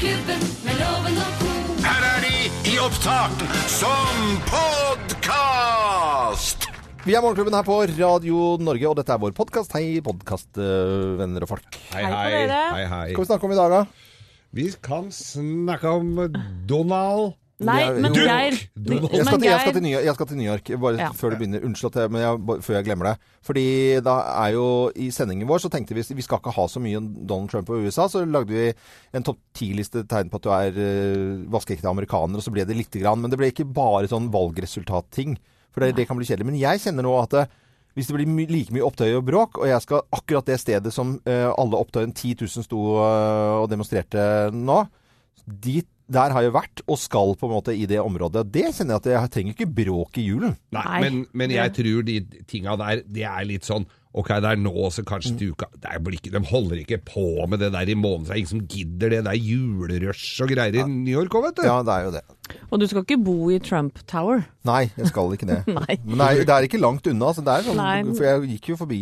Morgenklubben med loven og ko. Her er de i opptak som podkast! Vi er Morgenklubben her på Radio Norge, og dette er vår podkast. Hei, podkastvenner og folk. Hei, Hei på hei. dere. hei, hei. Hva skal vi snakke om i dag, da? Vi kan snakke om Donald Nei, men Geir Jeg jeg, jeg skal til New York, bare Ja. før du begynner. Unnskyld at jeg, men jeg, før jeg glemmer det. Fordi da er jo i sendingen vår så tenkte vi vi skal ikke ha så mye Donald Trump og USA, så lagde vi en topp ti-liste tegn på at du er uh, vaskeekte amerikaner, og så ble det lite grann. Men det ble ikke bare sånn valgresultatting, for det, det kan bli kjedelig. Men jeg kjenner nå at det, hvis det blir my like mye opptøy og bråk, og jeg skal akkurat det stedet som uh, alle opptøyene 10 000 sto uh, og demonstrerte nå, dit, der har jeg vært og skal på en måte i det området. Det kjenner jeg at jeg trenger ikke bråk i julen. Nei, Nei. men, men jeg tror de tinga der, det er litt sånn Ok, det er nå, så kanskje til uka det er, blir ikke- De holder ikke på med det der i måneden. Det er ingen som gidder det. Det er julerush og greier i New York òg, vet du. Ja, det er jo det. Og du skal ikke bo i Trump Tower. Nei, jeg skal ikke det. Nei. Men det er, det er ikke langt unna. Så det er sånn, Nei. for jeg gikk jo forbi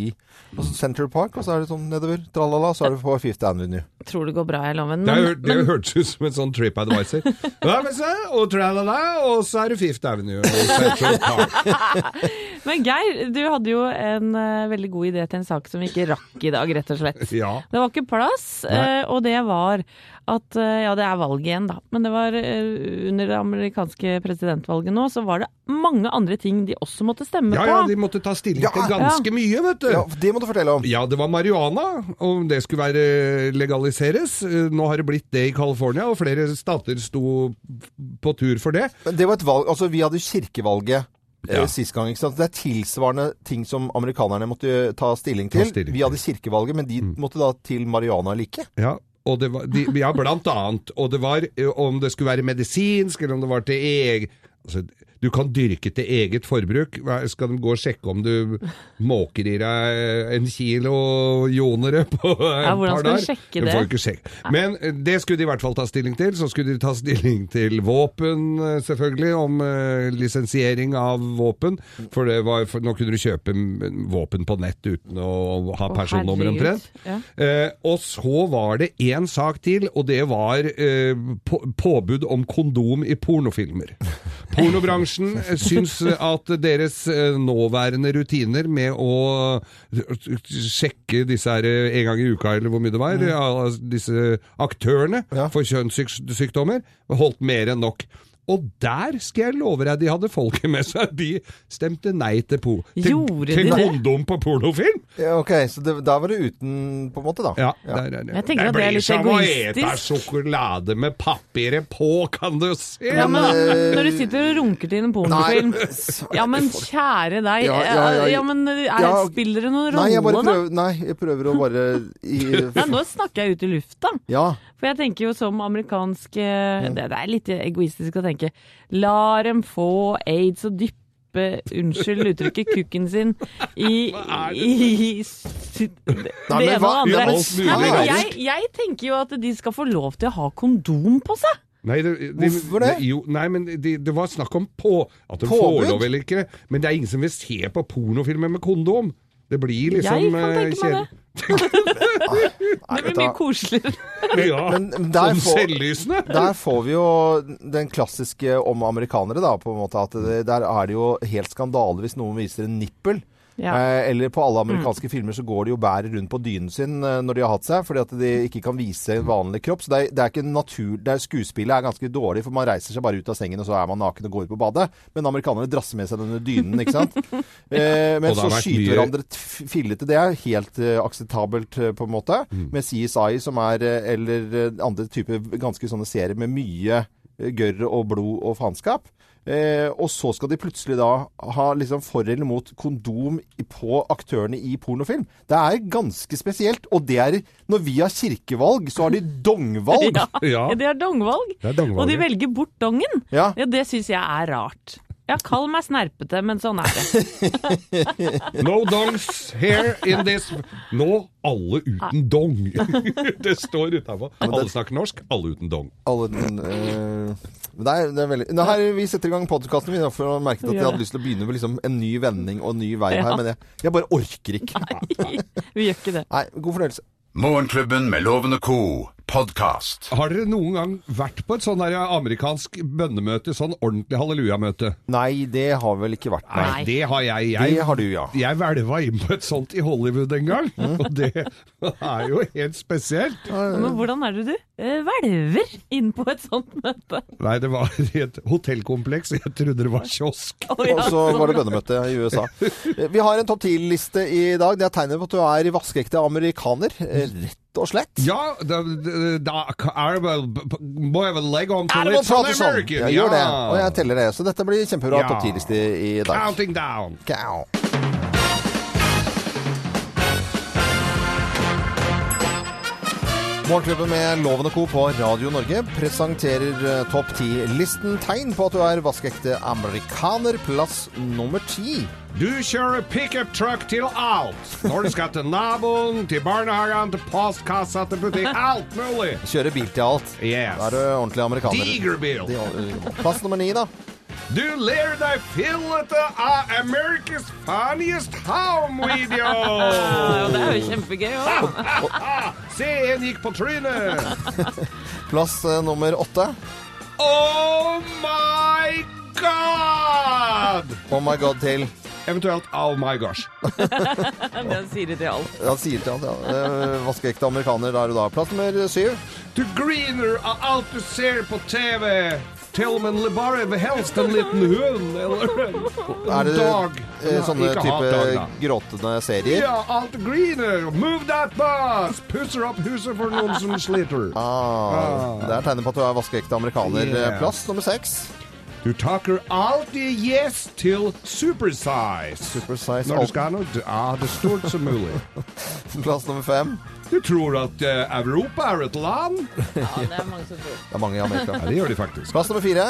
altså Central Park, og så er det sånn nedover. Tralala, så er det på Fifth Avenue. Tror det går bra i loven. Det, Men, er, det hørtes ut som en sånn TripAdvisor. Ja, men se, og tralala, og så er det Fifth Avenue og Central Park. men Geir, du hadde jo en uh, veldig god idé til en sak som vi ikke rakk i dag, rett og slett. Ja. Det var ikke plass, Nei. og det var at eh, Ja, det er valg igjen, da. Men det var eh, under det amerikanske presidentvalget nå, så var det mange andre ting de også måtte stemme ja, på. ja, de måtte ta stilling Ja, til ganske mye, vet du. Ja, det må du fortelle om. Ja, det var marihuana, om det skulle være legaliseres. Eh, Nå har det blitt det i California, og flere stater sto på tur for det. Men det var et valg Altså, vi hadde kirkevalget. Ja. Eh, sist gang, ikke sant? Det er tilsvarende ting som amerikanerne måtte ta stilling til. Ta stilling Vi hadde kirkevalget, men de måtte da til marihuana eller ikke. Ja, og det var, de, ja, blant annet. Og det var eh, om det skulle være medisinsk, eller om det var til egen altså, Du kan dyrke til eget forbruk. Skal de gå og sjekke om du måker i deg en kilo jonere på Ja, et hvordan par skal du dager? sjekke De det? får ikke sjekke. Men eh, det skulle de i hvert fall ta stilling til. Så skulle de ta stilling til våpen, eh, selvfølgelig, om eh, lisensiering av våpen. For, det var, for nå kunne du kjøpe våpen på nett uten å ha personnummer omtrent. Ja. Eh, og så var det én sak til, og det var eh, på, påbud om kondom i pornofilmer. Pornobransjen eh, syns at deres eh, nåværende rutiner med å sjekke disse her eh, en gang i uka, eller hvor mye det var, disse aktørene for kjønnssykdommer, holdt mer enn nok. Og der skal jeg love deg, de hadde folket med seg. De stemte nei til, po til, Gjorde til de det? kondom på pornofilm. Ja, ok, Så det, da var det uten, på en måte, da. Ja, Der der, der. Jeg tenker at det er litt blir som å ete egoistisk. sjokolade med papiret på, kan du se! Ja, men da, Når du sitter og runker til en pornofilm Ja, men kjære deg. Ja, ja, ja. Ja, men er, Ja, spiller det noen rolle, da? nei, jeg prøver å bare i, Nei, nå snakker jeg ut i lufta. Ja. For jeg tenker jo som amerikansk eh, det, det er litt egoistisk å tenke La dem få aids og dyppe Unnskyld uttrykket kukken sin i, det? i, i ene og det andre. Nei, jeg, jeg tenker jo at de skal få lov til å ha kondom på seg. Nei, det, det, Hvorfor det? Jo, nei, men det, det var snakk om på, at de Påbud? får lov eller ikke. Men det er ingen som vil se på pornofilmer med kondom. Det blir liksom Jeg kan eh, tenke meg kjedelig. Det blir mye koseligere. Ja, Men der får- selvlysende. Der får vi jo den klassiske om amerikanere, da, på en måte. At det, der er det jo helt skandale hvis noen viser en nippel. Ja. Eh, eller på alle amerikanske filmer så går de og bærer rundt på dynen sin eh, når de har hatt seg, fordi at de ikke kan vise en vanlig kropp. Så det er, det er ikke natur... Det er, skuespillet er ganske dårlig, for man reiser seg bare ut av sengen, og så er man naken og går ut på badet. Men amerikanerne drasser med seg denne dynen, ikke sant. Eh, men så skyter mye- hverandre fillete. Det er helt uh, akseptabelt, på en måte. Mm. Med CSI, som er Eller andre typer ganske sånne serier med mye gørr og blod og faenskap. Eh, og så skal de plutselig da ha liksom for eller mot kondom på aktørene i pornofilm. Det er ganske spesielt. Og det er Når vi har kirkevalg, så har de dongvalg. Ja, Ja. de har dongvalg. Er. Og de velger bort dongen. Ja. Ja, det syns jeg er rart. Ja, kall meg snerpete, men sånn er det. No dongs here in this Nå alle uten dong. det står utafor. Alle snakker norsk, alle uten dong. Alle uten, uh, det er, det er veldig det her, Vi setter i gang podkasten min for å merke at jeg hadde lyst til å begynne med liksom en ny vending og en ny vei her, men jeg, jeg bare orker ikke. Vi gjør ikke det. Nei, god fornøyelse. Morgenklubben med Lovende Co. podkast. Har dere noen gang vært på et sånn der amerikansk bønnemøte, sånn ordentlig hallelujamøte? Nei, det har vel ikke vært Nei, nei. det har jeg. jeg Det har du, ja. Jeg hvelva inn på et sånt i Hollywood en gang, og det er jo helt spesielt. Men hvordan er det du eh, hvelver inn på et sånt møte? Nei, det var i et hotellkompleks, og jeg trodde det var kiosk. Oh, ja, Og så var det bønnemøte i USA. Vi har en topp 10-liste i dag. Det er tegnet på at du er vaskeekte amerikaner. Rett og slett. Ja, da, da, er det vel Må jeg vel legge om til litt sånn? American? Ja, gjør det. Og jeg teller det. Så dette blir kjempebra Ja. topp 10-liste i dag. Counting down. Cow. Morgenklubben med Loven og Co. på Radio Norge presenterer eh, topp 10-listen tegn på at du er vaskeekte amerikaner. Plass nummer ti. Du kjører pickup truck til alt. Når du skal til naboen, til barnehagen, til postkassa, til butikk. Alt mulig. Kjører bil til alt. Yes. Da er du ordentlig amerikaner. Digerbil. Plass nummer ni, da. Du ler deg fillete av America's funniest home video. Ja, det er jo kjempegøy òg. Se, en gikk på trynet. Plass eh, nummer åtte. Oh my god! Oh my god til Eventuelt oh my gosh. Det sier det til alt. Ja, sier til alt, ja. Eh, Vaskeekte amerikaner, da er du da. Plass nummer syv. Du griner av alt du ser på TV. Med bare helst en liten hund eller en, Er det dag. eh, sånne Ikke type hatdag, da. gråtende serier? Ja, alt griner. Move that bus! Pusser opp huset for noen som sliter. Ah, det er tegnet på at du er vaskeekte amerikaner. Yeah. Plass nummer seks. Du takker alltid yes til supersize. Supersize Når du alt. skal ha noe, ah, det stort som mulig. Plass nummer fem. Du tror at uh, Europa er et land? Ja, det er mange som tror. Det er mange i Amerika. Ja, det gjør de faktisk. Plass nummer fire.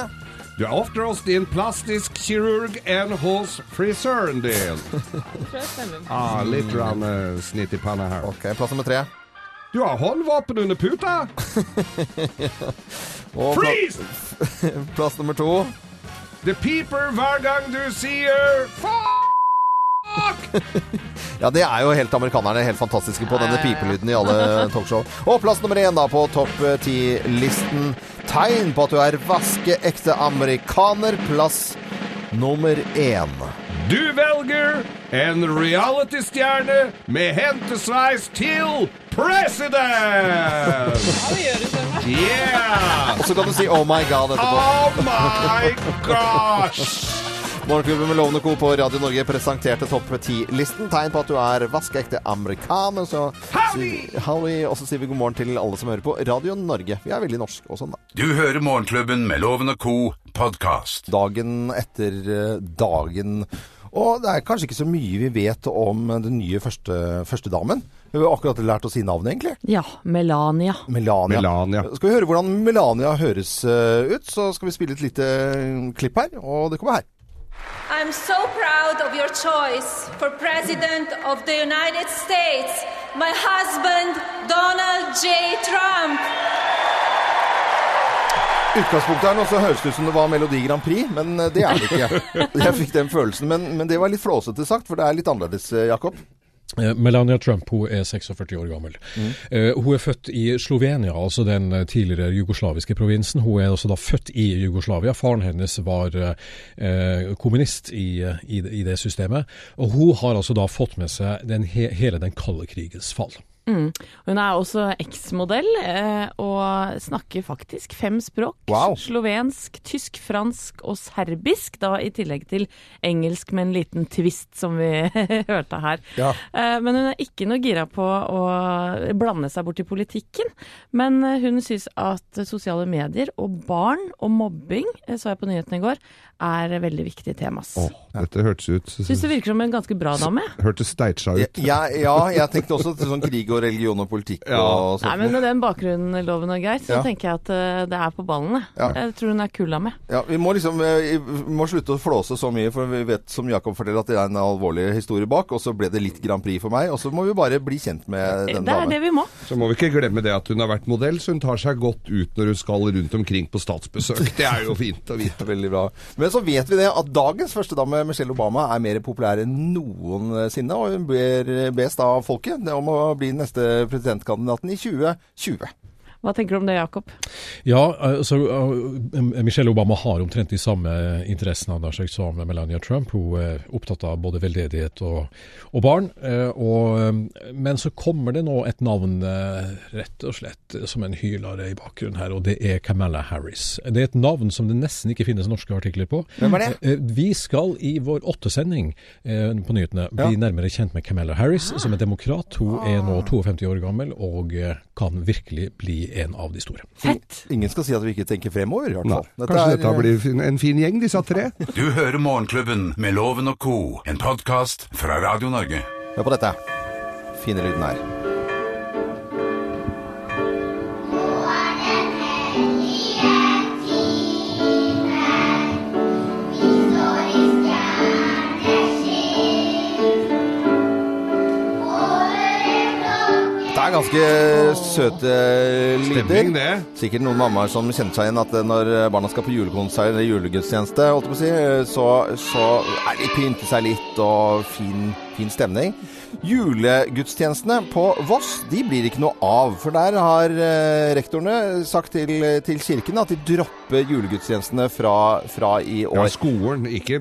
Du er ofte hos din plastisk kirurg enn hos frisøren din. Tror jeg stemmer. Ah, litt rann, uh, snitt i panna her. Ok, Plass nummer tre. Du har håndvåpen under puta? Freeze! plass nummer to. Det piper hver gang du sier fuck! Ja, det er jo helt amerikanerne helt fantastiske på denne pipelyden i alle talkshow. Og plass nummer én da på topp ti-listen. Tegn på at du er vaskeekte amerikaner. Plass nummer én. Du velger en reality-stjerne med hentesveis til president! Yeah! Og så kan du si 'oh my god' etterpå. Oh my gosh! Morgenklubben med Lovende Co. på Radio Norge presenterte topp 10-listen. Tegn på at du er vaskeekte amerikaner. Så Howdy! Og så sier vi god morgen til alle som hører på Radio Norge. Vi er veldig norske og sånn, da. Du hører Morgenklubben med lovende ko Co. podkast. Dagen etter eh, dagen. Og det er kanskje ikke så mye vi vet om den nye første, førstedamen. Vi har akkurat lært å si navnet, egentlig. Ja, Melania. Melania. Melania. Skal vi høre hvordan Melania høres eh, ut, så skal vi spille et lite eh, klipp her. Og det kommer her. I'm so proud of your choice for President of the United States, my husband, Donald J. Trump. utgangspunktet her nå så høres det ut som det var Melodi Grand Prix, men eh, det er det ikke. Jeg fikk den følelsen, men, men det var litt flåsete sagt, for det er litt annerledes, eh, Jakob. Eh, Melania Trump hun er 46 år gammel. Eh, hun er født i Slovenia, altså den eh, tidligere jugoslaviske provinsen. Hun er også da født i Jugoslavia. Faren hennes var uh, kommunist i, i, det- i det systemet. Og hun har altså da fått med seg den, he, hele den kalde krigens fall. Mm. Hun er også eksmodell, eh, og snakker faktisk fem språk. Wow. Slovensk, tysk, fransk og serbisk, da i tillegg til engelsk med en liten twist, som vi hørte her. Ja. Eh, men hun er ikke noe gira på å blande seg bort i politikken. Men eh, hun syns at sosiale medier og barn og mobbing, så jeg på nyhetene i går, er veldig viktige Oh, Dette hørtes ut Syns det virker som en ganske bra dame. Hørtes steitsa ut. Ja, ja, jeg tenkte også til sånn krig og religion og politikk Ja. og Nei, sånt. men Med den bakgrunnen, Loven og Geir, så Ja. tenker jeg at eh, det er på ballene. Ja. Jeg tror hun er kulla med. Ja, vi må liksom eh, vi må slutte å flåse så mye, for vi vet som Jakob forteller at det er en alvorlig historie bak, og så ble det litt Grand Prix for meg, og så må vi bare bli kjent med Det er damen. det vi må. Så må vi ikke glemme det at hun har vært modell, så hun tar seg godt ut når hun skal rundt omkring på statsbesøk. Det er jo fint å vite. Veldig bra. Men så vet vi det at dagens førstedame, Michelle Obama, er mer populær enn noensinne. Og hun ber, bes da av folket om å bli neste presidentkandidaten i 2020. Hva tenker du om det, Jakob? Ja, altså, uh, Michelle Obama har omtrent de samme interessene sagt, som Melania Trump. Hun er opptatt av både veldedighet og, og barn. Uh, og, um, men så kommer det nå et navn rett og slett som en hylare i bakgrunnen her, og det er Camilla Harris. Det er et navn som det nesten ikke finnes norske artikler på. Hvem er det? Eh, Vi skal i vår åttesending eh, på nyhetene bli Ja. nærmere kjent med Camilla Harris, som er demokrat. Hun er nå 52 år gammel og eh, kan virkelig bli en av de store. Fett! Ingen skal si at vi ikke tenker fremover, i hvert fall. Dette kanskje er- dette blir en fin gjeng, disse tre? Du hører Morgenklubben med Loven og co., en podkast fra Radio Norge. Hør på dette. Fine lyden her. Ganske søte lyder. Sikkert noen mammaer som kjenner seg igjen at eh, når barna skal på julekonsert eller julegudstjeneste, eh, så, så er de pynte seg litt og fin, fin stemning. Julegudstjenestene på Voss de blir ikke noe av, for der har eh, rektorene sagt til, til kirken at de dropper julegudstjenestene fra, fra i Ja, skolen, ikke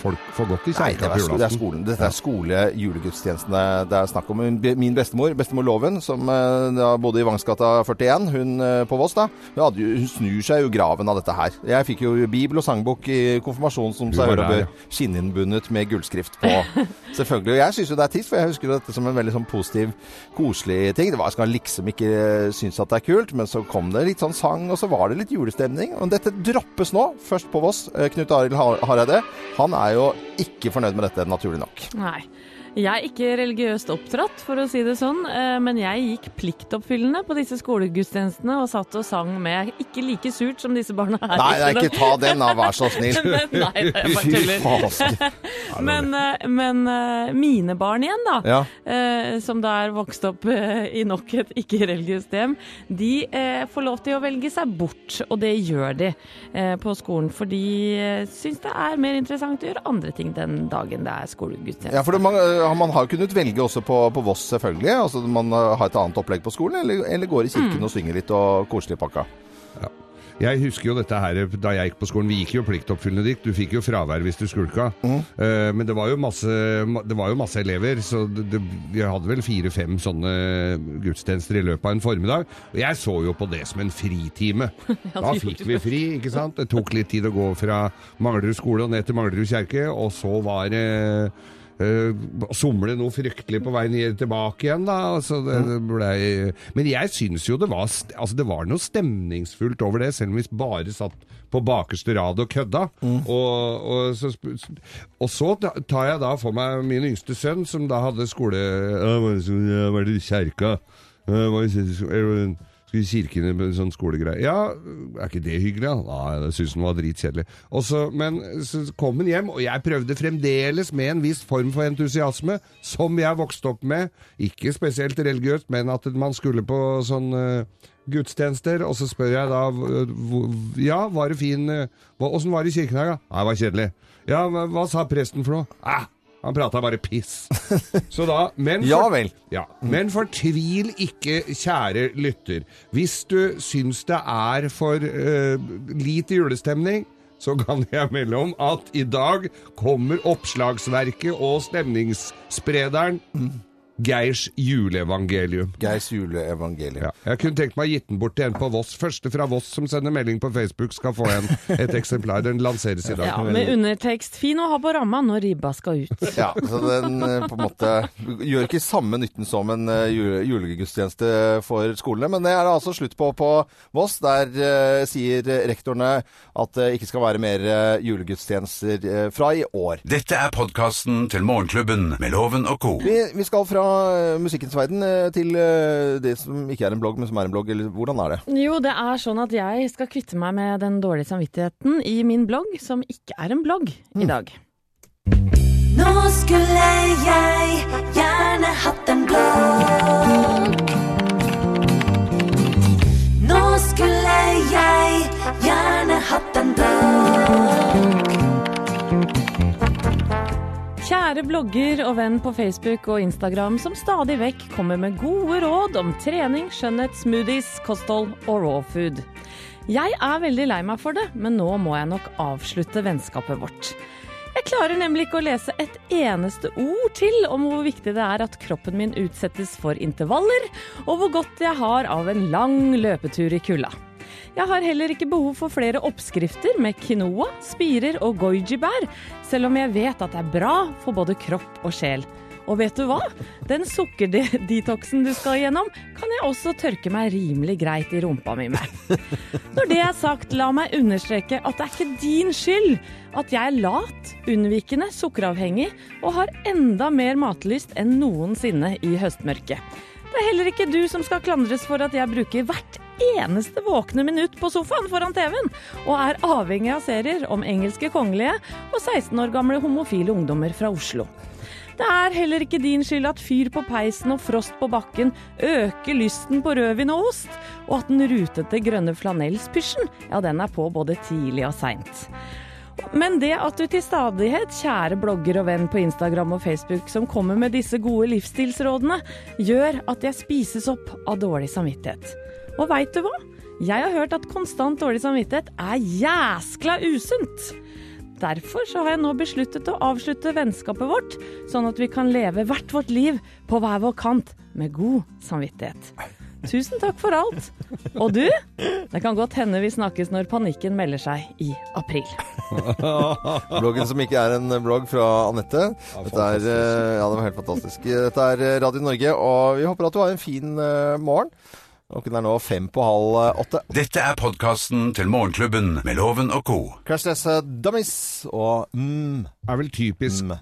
folk får godt i Nei, det kjerka er, på det er skolen. Dette er skole-julegudstjenestene det er snakk om. Min bestemor, bestemor Loven, som eh, da bodde i Vangsgata 41, hun eh, på Voss da, hun, snur seg jo graven av dette her. Jeg fikk jo bibel og sangbok i konfirmasjonen som seg hører hør bør, skinninnbundet med gullskrift på. Selvfølgelig. Og jeg synes jo det er trist, for jeg husker dette som en veldig sånn positiv, koselig ting. Det var, jeg skal liksom ikke synes at det er kult, men så kom det litt sånn sang, og så var det litt julestemning. Og dette droppes nå, først på Voss. Eh, Knut Arild Har- Hareide, han er jo ikke fornøyd med dette, naturlig nok. Nei. Jeg er ikke religiøst oppdratt, for å si det sånn, eh, men jeg gikk pliktoppfyllende på disse skolegudstjenestene og satt og sang med ikke like surt som disse barna her. Nei, nei, ikke ta den da, vær så snill. Men, nei, det er bare tuller. Men, eh, men eh, mine barn igjen, da, Ja. som da er vokst opp i nok et ikke-religiøst hjem, de får lov til å velge seg bort, og det gjør de på skolen. For de syns det er mer interessant å gjøre andre ting den dagen det er skolegudstjeneste. Ja, for det, er eh, man har kunnet velge også på, på Voss, selvfølgelig. Altså Man eh, har et annet opplegg på skolen, eller, eller går i kirken og synger litt og koselig pakka. Jeg husker jo dette her da jeg gikk på skolen. Vi gikk jo pliktoppfyllende dikt. Du fikk jo fravær hvis du skulka. Mm. Uh, men det var jo masse, det var jo masse elever, så det, vi hadde vel fire-fem sånne gudstjenester i løpet av en formiddag. Og jeg så jo på det som en fritime. Da fikk vi fri, ikke sant. Det tok litt tid å gå fra Manglerud skole og ned til Manglerud kjerke, og så var det Uh, somle noe fryktelig på vei ned tilbake igjen, da. Altså, det, det ble, Men jeg syns jo det var, altså, det var noe stemningsfullt over det, selv om vi bare satt på bakerste rad og kødda. Og, og, så, og så tar jeg da for meg min yngste sønn, som da hadde skole... «Ja, så- Jeg var i kjerka. Jeg var i- jeg skulle i kirken i sånn skolegreie. Ja, er ikke det hyggelig? da? Nei, det syns han var dritkjedelig. Men så kom han hjem, og jeg prøvde fremdeles med en viss form for entusiasme, som jeg vokste opp med. Ikke spesielt religiøst, men at man skulle på sånn eh, gudstjenester, og så spør jeg da hvor- Ja, var det fin eh, Åssen var det i kirken her, da? Nei, det var kjedelig. Ja, hva, hva sa presten for noe? Ah, han prata bare piss. Så da, men Ja vel. ja, Men fortvil ikke, kjære lytter. Hvis du syns det er for uh, lite julestemning, så kan jeg melde om at i dag kommer oppslagsverket og stemningssprederen Geirs juleevangelium. Geirs juleevangelium. Ja, jeg kunne tenkt meg å gitt den bort til en på Voss. Første fra Voss som sender melding på Facebook, skal få en, et eksemplar. Den lanseres i dag. Ja, med undertekst 'fin å ha på ramma når ribba skal ut'. Ja, så den eh, på en måte gjør ikke samme nytten som en eh, jule, julegudstjeneste for skolene. Men det er det altså slutt på på Voss. Der uh, sier rektorene at det ikke skal være mer uh, julegudstjenester uh, fra i år. Dette er podkasten til Morgenklubben med Loven og co. Vi, vi skal fra musikkens verden eh, til eh, det som ikke er en blogg, men som er en blogg. Eller hvordan er det? Jo, det er sånn at jeg skal kvitte meg med den dårlige samvittigheten i min blogg, som ikke er en blogg i dag. Nå skulle jeg gjerne hatt en blogg. Kjære blogger og venn på Facebook og Instagram som stadig vekk kommer med gode råd om trening, skjønnhet, smoothies, kosthold og raw food. Jeg er veldig lei meg for det, men nå må jeg nok avslutte vennskapet vårt. Jeg klarer nemlig ikke å lese et eneste ord til om hvor viktig det er at kroppen min utsettes for intervaller, og hvor godt jeg har av en lang løpetur i kulda. Jeg har heller ikke behov for flere oppskrifter med quinoa, spirer og goji-bær, selv om jeg vet at det er bra for både kropp og sjel. Og vet du hva? Den sukkerdetoxen du skal igjennom, kan jeg også tørke meg rimelig greit i rumpa mi med. Når det er sagt, la meg understreke at det er ikke din skyld at jeg er lat, unnvikende, sukkeravhengig og har enda mer matlyst enn noensinne i høstmørket. Det er heller ikke du som skal klandres for at jeg bruker hvert eneste våkne minutt på sofaen foran TV-en, og er avhengig av serier om engelske kongelige og 16 år gamle homofile ungdommer fra Oslo. Det er heller ikke din skyld at fyr på peisen og frost på bakken øker lysten på rødvin og ost, og at den rutete grønne flanellspysjen, ja, den er på både tidlig og seint. Men det at du til stadighet, kjære blogger og venn på Instagram og Facebook, som kommer med disse gode livsstilsrådene, gjør at jeg spises opp av dårlig samvittighet. Og veit du hva? Jeg har hørt at konstant dårlig samvittighet er jæskla usunt. Derfor så har jeg nå besluttet å avslutte vennskapet vårt, sånn at vi kan leve hvert vårt liv på hver vår kant med god samvittighet. Tusen takk for alt. Og du, det kan godt hende vi snakkes når panikken melder seg i april. Bloggen som ikke er en blogg fra Anette. Dette er, eh, ja, det var helt fantastisk. Dette er eh, Radio Norge, og vi håper at du har en fin eh, morgen. Klokken er nå fem på halv eh, åtte. Dette er podkasten til Morgenklubben med Loven og co. Crash Test Dummies og mm. er vel typisk, Mm.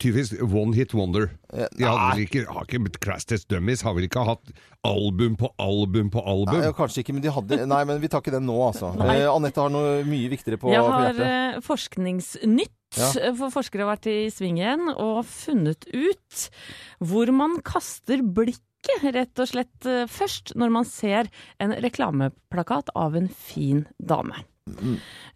typisk one hit wonder. De hadde vel ikke, har ikke Crash Test Dummies har vel ikke hatt album på album på album? Nei, kanskje ikke, men de hadde Nei, men vi tar ikke den nå, altså. Eh, Anette har noe mye viktigere på, hjertet. Jeg har hjertet. eh, forskningsnytt. Ja. For forskere har vært i sving igjen og funnet ut hvor man kaster blikket, rett og slett eh, først, når man ser en reklameplakat av en fin dame.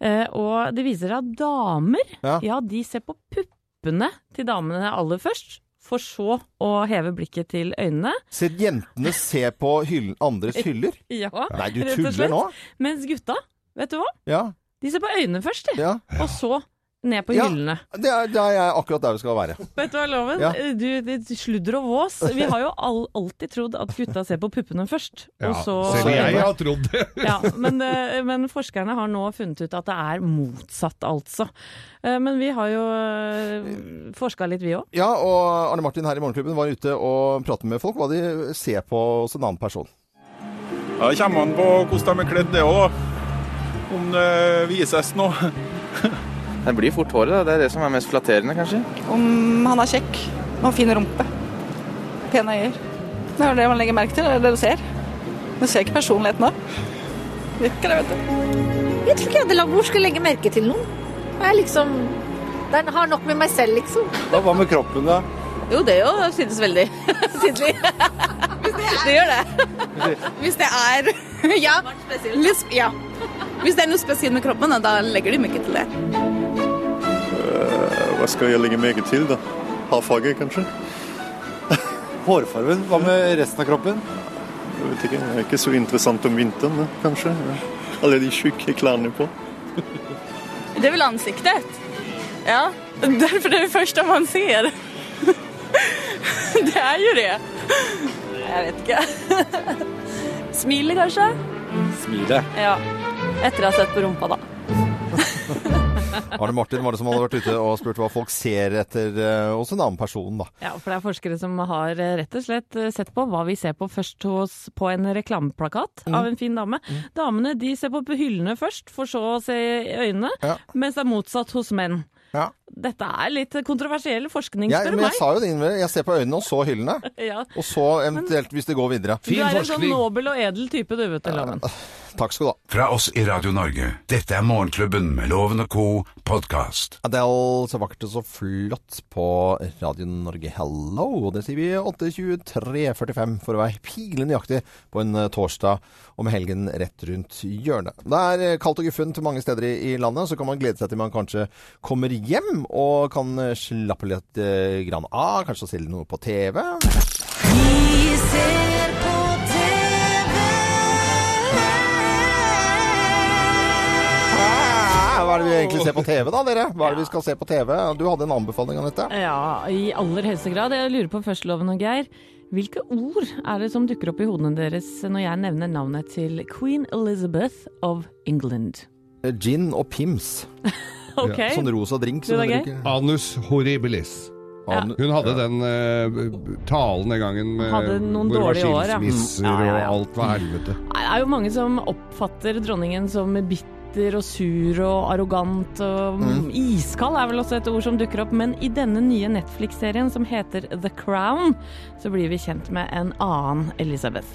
Eh, og det viser seg at damer, Ja. ja, de ser på puppene til damene aller først. For så å heve blikket til øynene. Så jentene ser på hyllen, andres hyller? Ja, Nei, du tuller nå? Mens gutta, vet du hva? Ja. De ser på øynene først, de. ja. Og så ned på Ja. hyllene. Det er, det er akkurat der vi skal være. Vet du hva, Loven? Ja. Du, du, sludder og vås. Vi har jo all, alltid trodd at gutta ser på puppene først, Ja, så selv jeg har trodd det. ja, men, eh, men forskerne har nå funnet ut at det er motsatt, altså. Eh, Men vi har jo forska litt, vi òg. Ja, og Arne Martin her i Morgenklubben var ute og pratet med folk hva de ser på hos en annen person. Ja, det kommer an på hvordan de er kledd, det òg. Om det vises noe. Det blir fort håret, da. Det er det som er mest flatterende, kanskje. Om han er kjekk, Og har fin rumpe, pene øyer. Det er det man legger merke til, det er det du ser. Du ser ikke personligheten da. Virker det, vet du. Jeg tror ikke jeg hadde lagt hvor skulle legge merke til noen. Jeg er liksom Den har nok med meg selv, liksom. Hva med kroppen, da? Jo, det jo synes veldig tydelig. det gjør det. Hvis det er ja, ja. Hvis det er noe spesielt med kroppen, da legger de merke til det. Hva skal jeg legge meget til, da? Hårfarge, kanskje? Hårfargen. Hva med resten av kroppen? Jeg vet ikke. Det er ikke så interessant om vinteren, da, kanskje. Alle de tjukke klærne på. Det er vel ansiktet. Ja, derfor det er det første man ser. Det er jo det. Jeg vet ikke. Smilet, kanskje? Smilet. Ja. Etter å ha sett på rumpa, da. Arne Martin var det som hadde vært ute og spurt hva folk ser etter eh, hos en annen person, da. Ja, for det er forskere som har eh, rett og slett eh, sett på hva vi ser på først hos, på en reklameplakat Mm. av en fin dame. Damene de ser på hyllene først, for så å se i øynene, Ja. mens det er motsatt hos menn. Ja. Dette er litt kontroversiell forskning, Jeg, spør men du jeg meg. sa jo det. Jeg ser på øynene, og så hyllene. Ja. Og så eventuelt hvis det går videre. Du er en sånn nobel og edel type, du, vet du, Loven. Takk skal du ha. Fra oss i Radio Norge, dette er Morgenklubben med Loven og co. podkast. Adele, så vakkert og så flott på Radio Norge. Hello! Og det sier vi 8.23,45 for å være pilende nøyaktig på en eh, torsdag og med helgen rett rundt hjørnet. Det er eh, kaldt og guffent mange steder i, landet, så kan man glede seg til man kanskje kommer hjem og kan eh, slappe litt grann av. Kanskje stille noe på TV. Hva er det vi egentlig ser på TV da, dere? Hva er det vi skal se på TV? Du hadde en anbefaling, Anette. Ja, i aller høyeste grad. Jeg lurer på først, Loven og Geir. Hvilke ord er det som dukker opp i hodene deres når jeg nevner navnet til Queen Elizabeth of England? Gin og Pims. okay. Sånn rosa drink som drikker. Anus horribilis. Ja. Hun hadde den uh, talen den gangen med, Hadde noen hvor det var dårlige år, ja. skilsmisser Mm. Ja, ja, ja. og alt var helvete. Det er jo mange som oppfatter dronningen som bitter og sur og arrogant og Mm. iskald er vel også et ord som dukker opp, men i denne nye Netflix-serien som heter The Crown, så blir vi kjent med en annen Elizabeth.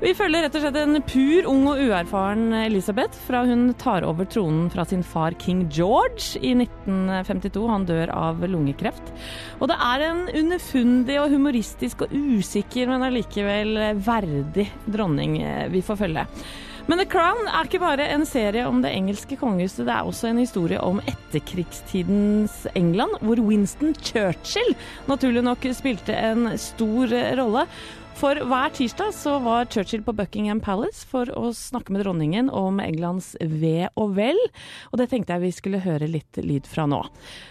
Vi følger rett og slett en pur, ung og uerfaren Elisabeth fra hun tar over tronen fra sin far king George i 1952. Han dør av lungekreft. Og det er en underfundig og humoristisk og usikker, men allikevel verdig dronning eh, vi får følge. Men The Crown er ikke bare en serie om det engelske kongehuset, det er også en historie om etterkrigstidens England, hvor Winston Churchill naturlig nok spilte en stor rolle. For hver tirsdag så var Churchill på Buckingham Palace for å snakke med dronningen om Englands ve og vel, og det tenkte jeg vi skulle høre litt lyd fra nå.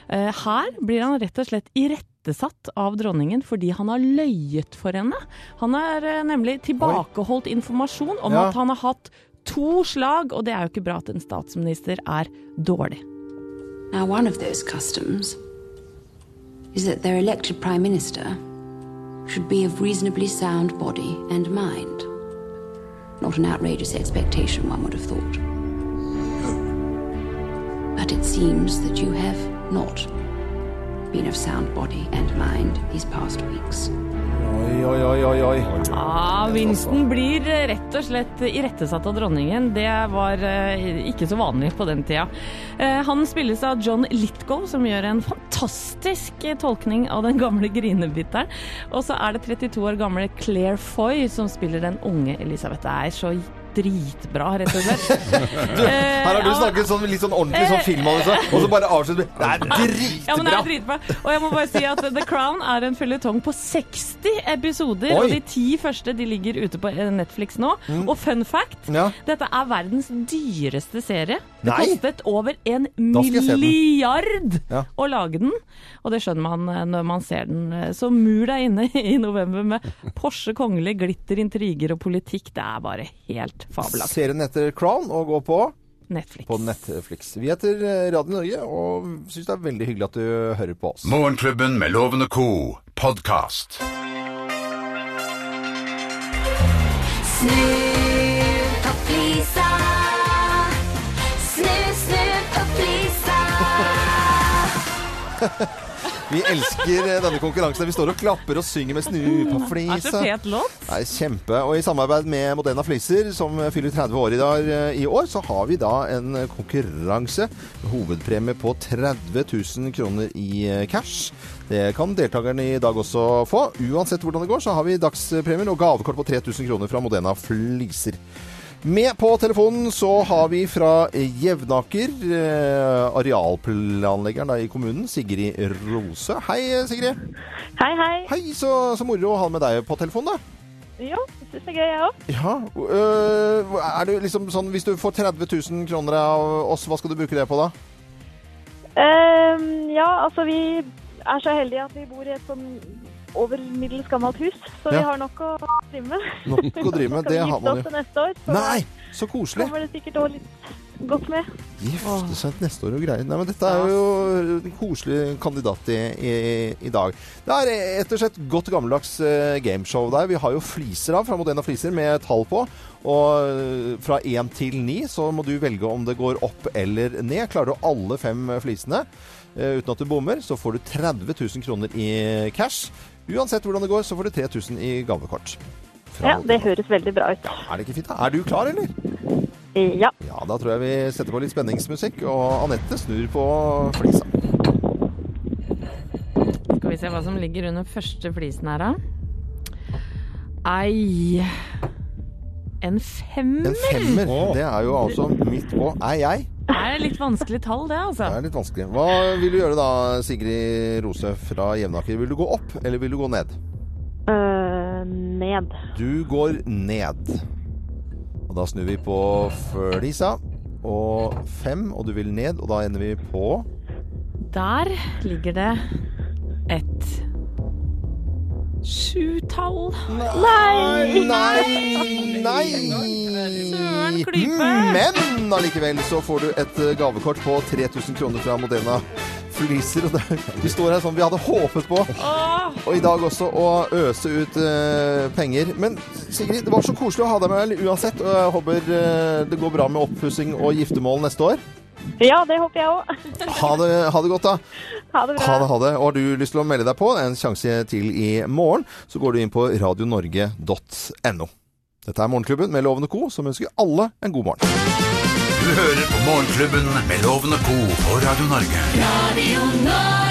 Eh, Her blir han rett og slett irettesatt av dronningen fordi han har løyet for henne. Han har eh, nemlig tilbakeholdt informasjon om Ja. at han har hatt to slag, og det er jo ikke bra at en statsminister er dårlig. Now, one of those customs is that their elected prime minister should be of reasonably sound body and mind. Not an outrageous expectation, one would have thought. But it seems that you have not been of sound body and mind these past weeks. Oi, oi, oi, oi. Ja, Winston blir eh, rett og slett irettesatt av dronningen. Det var eh, ikke så vanlig på den tida. Eh, han spilles av John Litgow, som gjør en fantastisk tolkning av den gamle grinebiteren. Og så er det 32 år gamle Claire Foy som spiller den unge Elisabeth. Det er så dritbra, rett og slett. Du, her har du snakket sånn, litt sånn ordentlig sånn filmanelse, og så bare avslutter du. Det er dritbra! Ja, men det er dritbra. Og jeg må bare si at The Crown er en føljetong på 60 episoder, Oi. og de ti første de ligger ute på eh, Netflix nå. Mm. Og fun fact, Ja. dette er verdens dyreste serie. Det Nei. kostet over en milliard Ja. å lage den, og det skjønner man eh, når man ser den. Så mur deg inne i november med Porsche kongelig, glitter, intriger og politikk. Det er bare helt fabelaktig. Serien heter Crown og går på Netflix. På Netflix. Vi heter eh, Radio Norge og syns det er veldig hyggelig at du hører på oss. Morgenklubben med Lovende co. podkast. Snu på flisa. Snu, snu på flisa. Vi elsker eh, denne konkurransen. Vi står og klapper og synger med Snu på flisa. Det er fet låt. Nei, kjempe. Og i samarbeid med Modena Fliser, som fyller 30 år i, dag, eh, i år, så har vi da en konkurranse. Hovedpremie på 30 000 kroner i eh, cash. Det kan deltakerne i dag også få. Uansett hvordan det går, så har vi dagspremien og gavekort på 3000 kroner fra Modena Fliser. Med på telefonen så har vi fra Jevnaker, eh, arealplanleggeren da, i kommunen, Sigrid Rose. Hei, Sigrid. Hei, hei. Hei, så, så moro å ha med deg på telefonen, da. Jo, syns det er gøy, jeg òg. Ja, øh, er det liksom sånn Hvis du får 30 000 kroner av oss, hva skal du bruke det på da? Um, ja, altså vi er så heldige at vi bor i et sånn over middels gammelt hus, så vi har nok å drive med. Nok å drive med, det har man jo. neste år, så Nei, så koselig. kommer det sikkert også litt godt med. Gifte seg neste år og greier. Nei, men dette er jo en koselig kandidat i, i, i dag. Det er rett og slett godt gammeldags eh, gameshow der. Vi har jo fliser av fra Modena Fliser med tall på. Og fra én til ni så må du velge om det går opp eller ned. Klarer du alle fem flisene eh, uten at du bommer, så får du 30 000 kroner i cash. Uansett hvordan det går, så får du 3000 i gavekort. Fra Ja, det høres veldig bra ut. Er det ikke fint? da? Er du klar, eller? Ja. Ja, da tror jeg vi setter på litt spenningsmusikk, og Anette snur på flisa. Skal vi se hva som ligger under første flisen her, da. Ei En femmer! En femmer, det er jo altså midt på Er jeg. Det er litt vanskelig tall, det, altså. Det er litt vanskelig. Hva vil du gjøre da, Sigrid Rose fra Jevnaker? Vil du gå opp, eller vil du gå ned? Uh, ned. Du går ned. Og da snur vi på flisa. Og fem, og du vil ned, og da ender vi på Der ligger det et sjutall. Nei! Nei! Nei! Søren klype! Men allikevel så får du et eh, gavekort på 3000 kroner fra Modena Fliser. Og det, vi står her sånn vi hadde håpet på. Og i dag også å øse ut uh, penger. Men Sigrid, det var så koselig å ha deg med uansett. Og jeg håper uh, det går bra med oppussing og giftermål neste år. Ja, det håper jeg òg. Ha ha det godt, da. Ha det bra. Ha det, ha det. Og har du lyst til å melde deg på, en sjanse til i morgen, så går du inn på radionorge.no. Dette er Morgenklubben med Lovende Co., som ønsker alle en god morgen. Du hører på Morgenklubben med Lovende Co. på Radio Norge. Radio Norge.